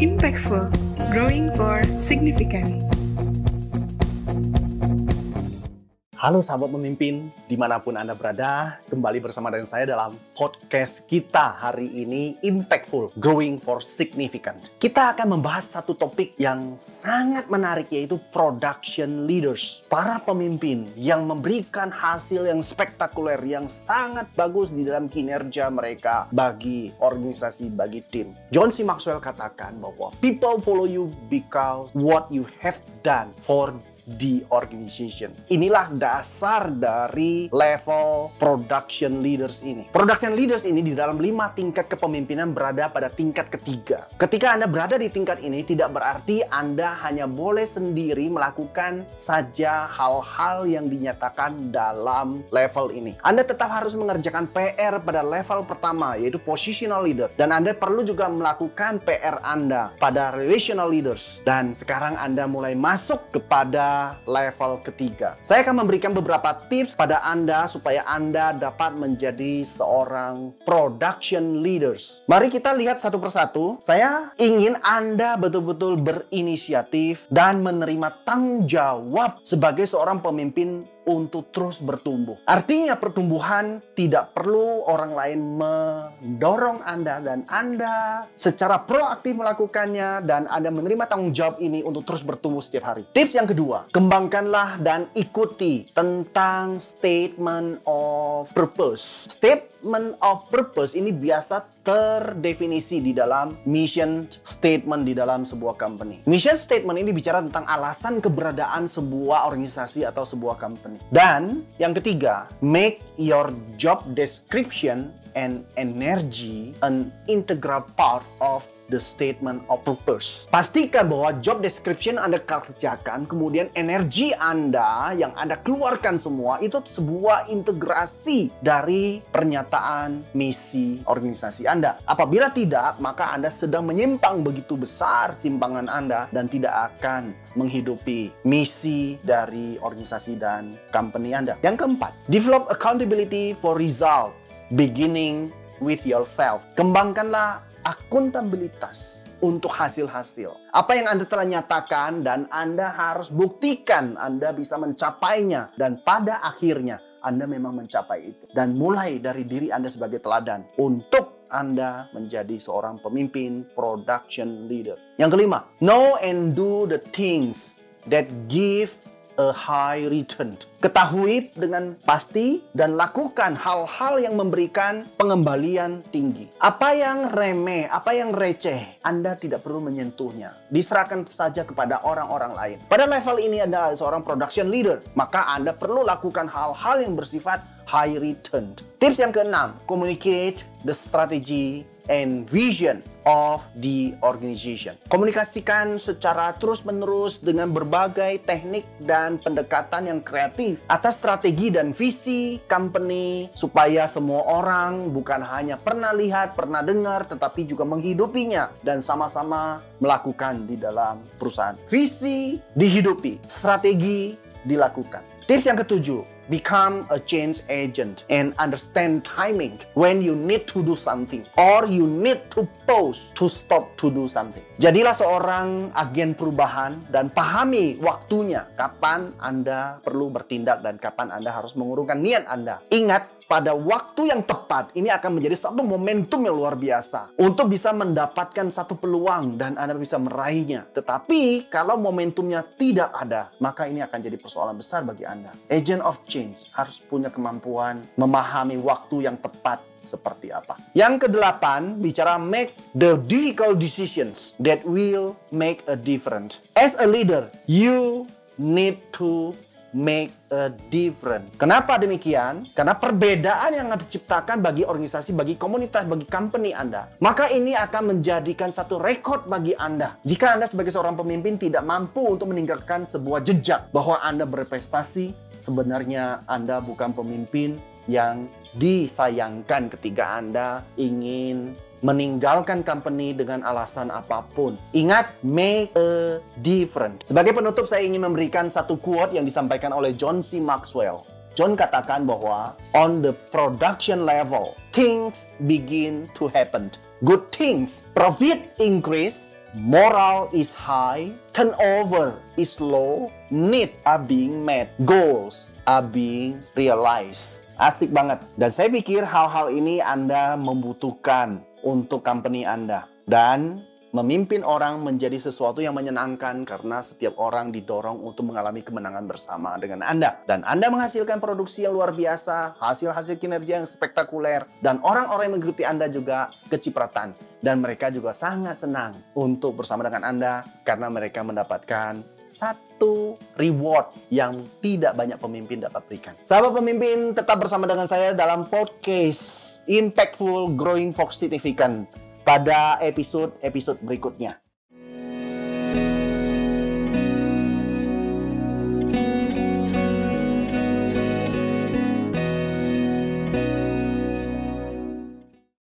Impactful, growing for significance. Halo sahabat pemimpin, di mana pun Anda berada, kembali bersama dengan saya dalam podcast kita hari ini, Impactful, Growing for Significant. Kita akan membahas satu topik yang sangat menarik yaitu Production Leaders. Para pemimpin yang memberikan hasil yang spektakuler, yang sangat bagus di dalam kinerja mereka bagi organisasi, bagi tim. John C. Maxwell katakan bahwa people follow you because what you have done for di organization. Inilah dasar dari level production leaders ini. Production leaders ini di dalam lima tingkat kepemimpinan berada pada tingkat ketiga. Ketika Anda berada di tingkat ini tidak berarti Anda hanya boleh sendiri melakukan saja hal-hal yang dinyatakan dalam level ini. Anda tetap harus mengerjakan PR pada level pertama yaitu positional leader dan Anda perlu juga melakukan PR Anda pada relational leaders dan sekarang Anda mulai masuk kepada level ketiga. Saya akan memberikan beberapa tips pada Anda supaya Anda dapat menjadi seorang production leaders. Mari kita lihat satu persatu. Saya ingin Anda betul-betul berinisiatif dan menerima tanggung jawab sebagai seorang pemimpin untuk terus bertumbuh. Artinya pertumbuhan tidak perlu orang lain mendorong Anda dan Anda secara proaktif melakukannya dan Anda menerima tanggung jawab ini untuk terus bertumbuh setiap hari. Tips yang kedua, kembangkanlah dan ikuti tentang statement of purpose. Statement of purpose ini biasa terdefinisi di dalam mission statement di dalam sebuah company. Mission statement ini bicara tentang alasan keberadaan sebuah organisasi atau sebuah company. Dan yang ketiga, make your job description and energy an integral part of the statement of purpose. Pastikan bahwa job description Anda kerjakan, kemudian energi Anda yang Anda keluarkan semua itu sebuah integrasi dari pernyataan misi organisasi Anda. Apabila tidak, maka Anda sedang menyimpang begitu besar simpangan Anda dan tidak akan menghidupi misi dari organisasi dan company Anda. Yang keempat, develop accountability for results beginning with yourself. Kembangkanlah akuntabilitas untuk hasil-hasil. Apa yang Anda telah nyatakan dan Anda harus buktikan Anda bisa mencapainya dan pada akhirnya Anda memang mencapai itu. Dan mulai dari diri Anda sebagai teladan untuk anda menjadi seorang pemimpin production leader. Yang kelima, know and do the things that give a high return. Ketahui dengan pasti dan lakukan hal-hal yang memberikan pengembalian tinggi. Apa yang remeh, apa yang receh, Anda tidak perlu menyentuhnya. Diserahkan saja kepada orang-orang lain. Pada level ini Anda seorang production leader, maka Anda perlu lakukan hal-hal yang bersifat high return. Tips yang keenam, communicate the strategy and vision of the organization. Komunikasikan secara terus-menerus dengan berbagai teknik dan pendekatan yang kreatif atas strategi dan visi company supaya semua orang bukan hanya pernah lihat, pernah dengar, tetapi juga menghidupinya dan sama-sama melakukan di dalam perusahaan. Visi dihidupi, strategi dilakukan. Tips yang ketujuh, become a change agent and understand timing when you need to do something or you need to pause to stop to do something. Jadilah seorang agen perubahan dan pahami waktunya kapan Anda perlu bertindak dan kapan Anda harus mengurungkan niat Anda. Ingat pada waktu yang tepat ini akan menjadi satu momentum yang luar biasa untuk bisa mendapatkan satu peluang dan Anda bisa meraihnya. Tetapi kalau momentumnya tidak ada, maka ini akan jadi persoalan besar bagi Anda. Agent of change harus punya kemampuan memahami waktu yang tepat seperti apa. Yang kedelapan, bicara make the difficult decisions that will make a difference. As a leader, you need to make a difference. Kenapa demikian? Karena perbedaan yang diciptakan bagi organisasi, bagi komunitas, bagi company Anda, maka ini akan menjadikan satu rekod bagi Anda. Jika Anda sebagai seorang pemimpin tidak mampu untuk meninggalkan sebuah jejak bahwa Anda berprestasi, sebenarnya Anda bukan pemimpin yang disayangkan ketika Anda ingin meninggalkan company dengan alasan apa pun. Ingat, make a difference. Sebagai penutup, saya ingin memberikan satu quote yang disampaikan oleh John C. Maxwell. John katakan bahwa on the production level, things begin to happen. Good things, profit increase, moral is high, turnover is low, need are being met, goals are being realized. Asik banget. Dan saya pikir hal-hal ini Anda membutuhkan untuk company Anda. Dan memimpin orang menjadi sesuatu yang menyenangkan karena setiap orang didorong untuk mengalami kemenangan bersama dengan Anda. Dan Anda menghasilkan produksi yang luar biasa, hasil-hasil kinerja yang spektakuler, dan orang-orang yang mengikuti Anda juga kecipratan. Dan mereka juga sangat senang untuk bersama dengan Anda karena mereka mendapatkan satu reward yang tidak banyak pemimpin dapat berikan. Sahabat pemimpin, tetap bersama dengan saya dalam podcast Impactful Growing for Significant pada episode-episode berikutnya.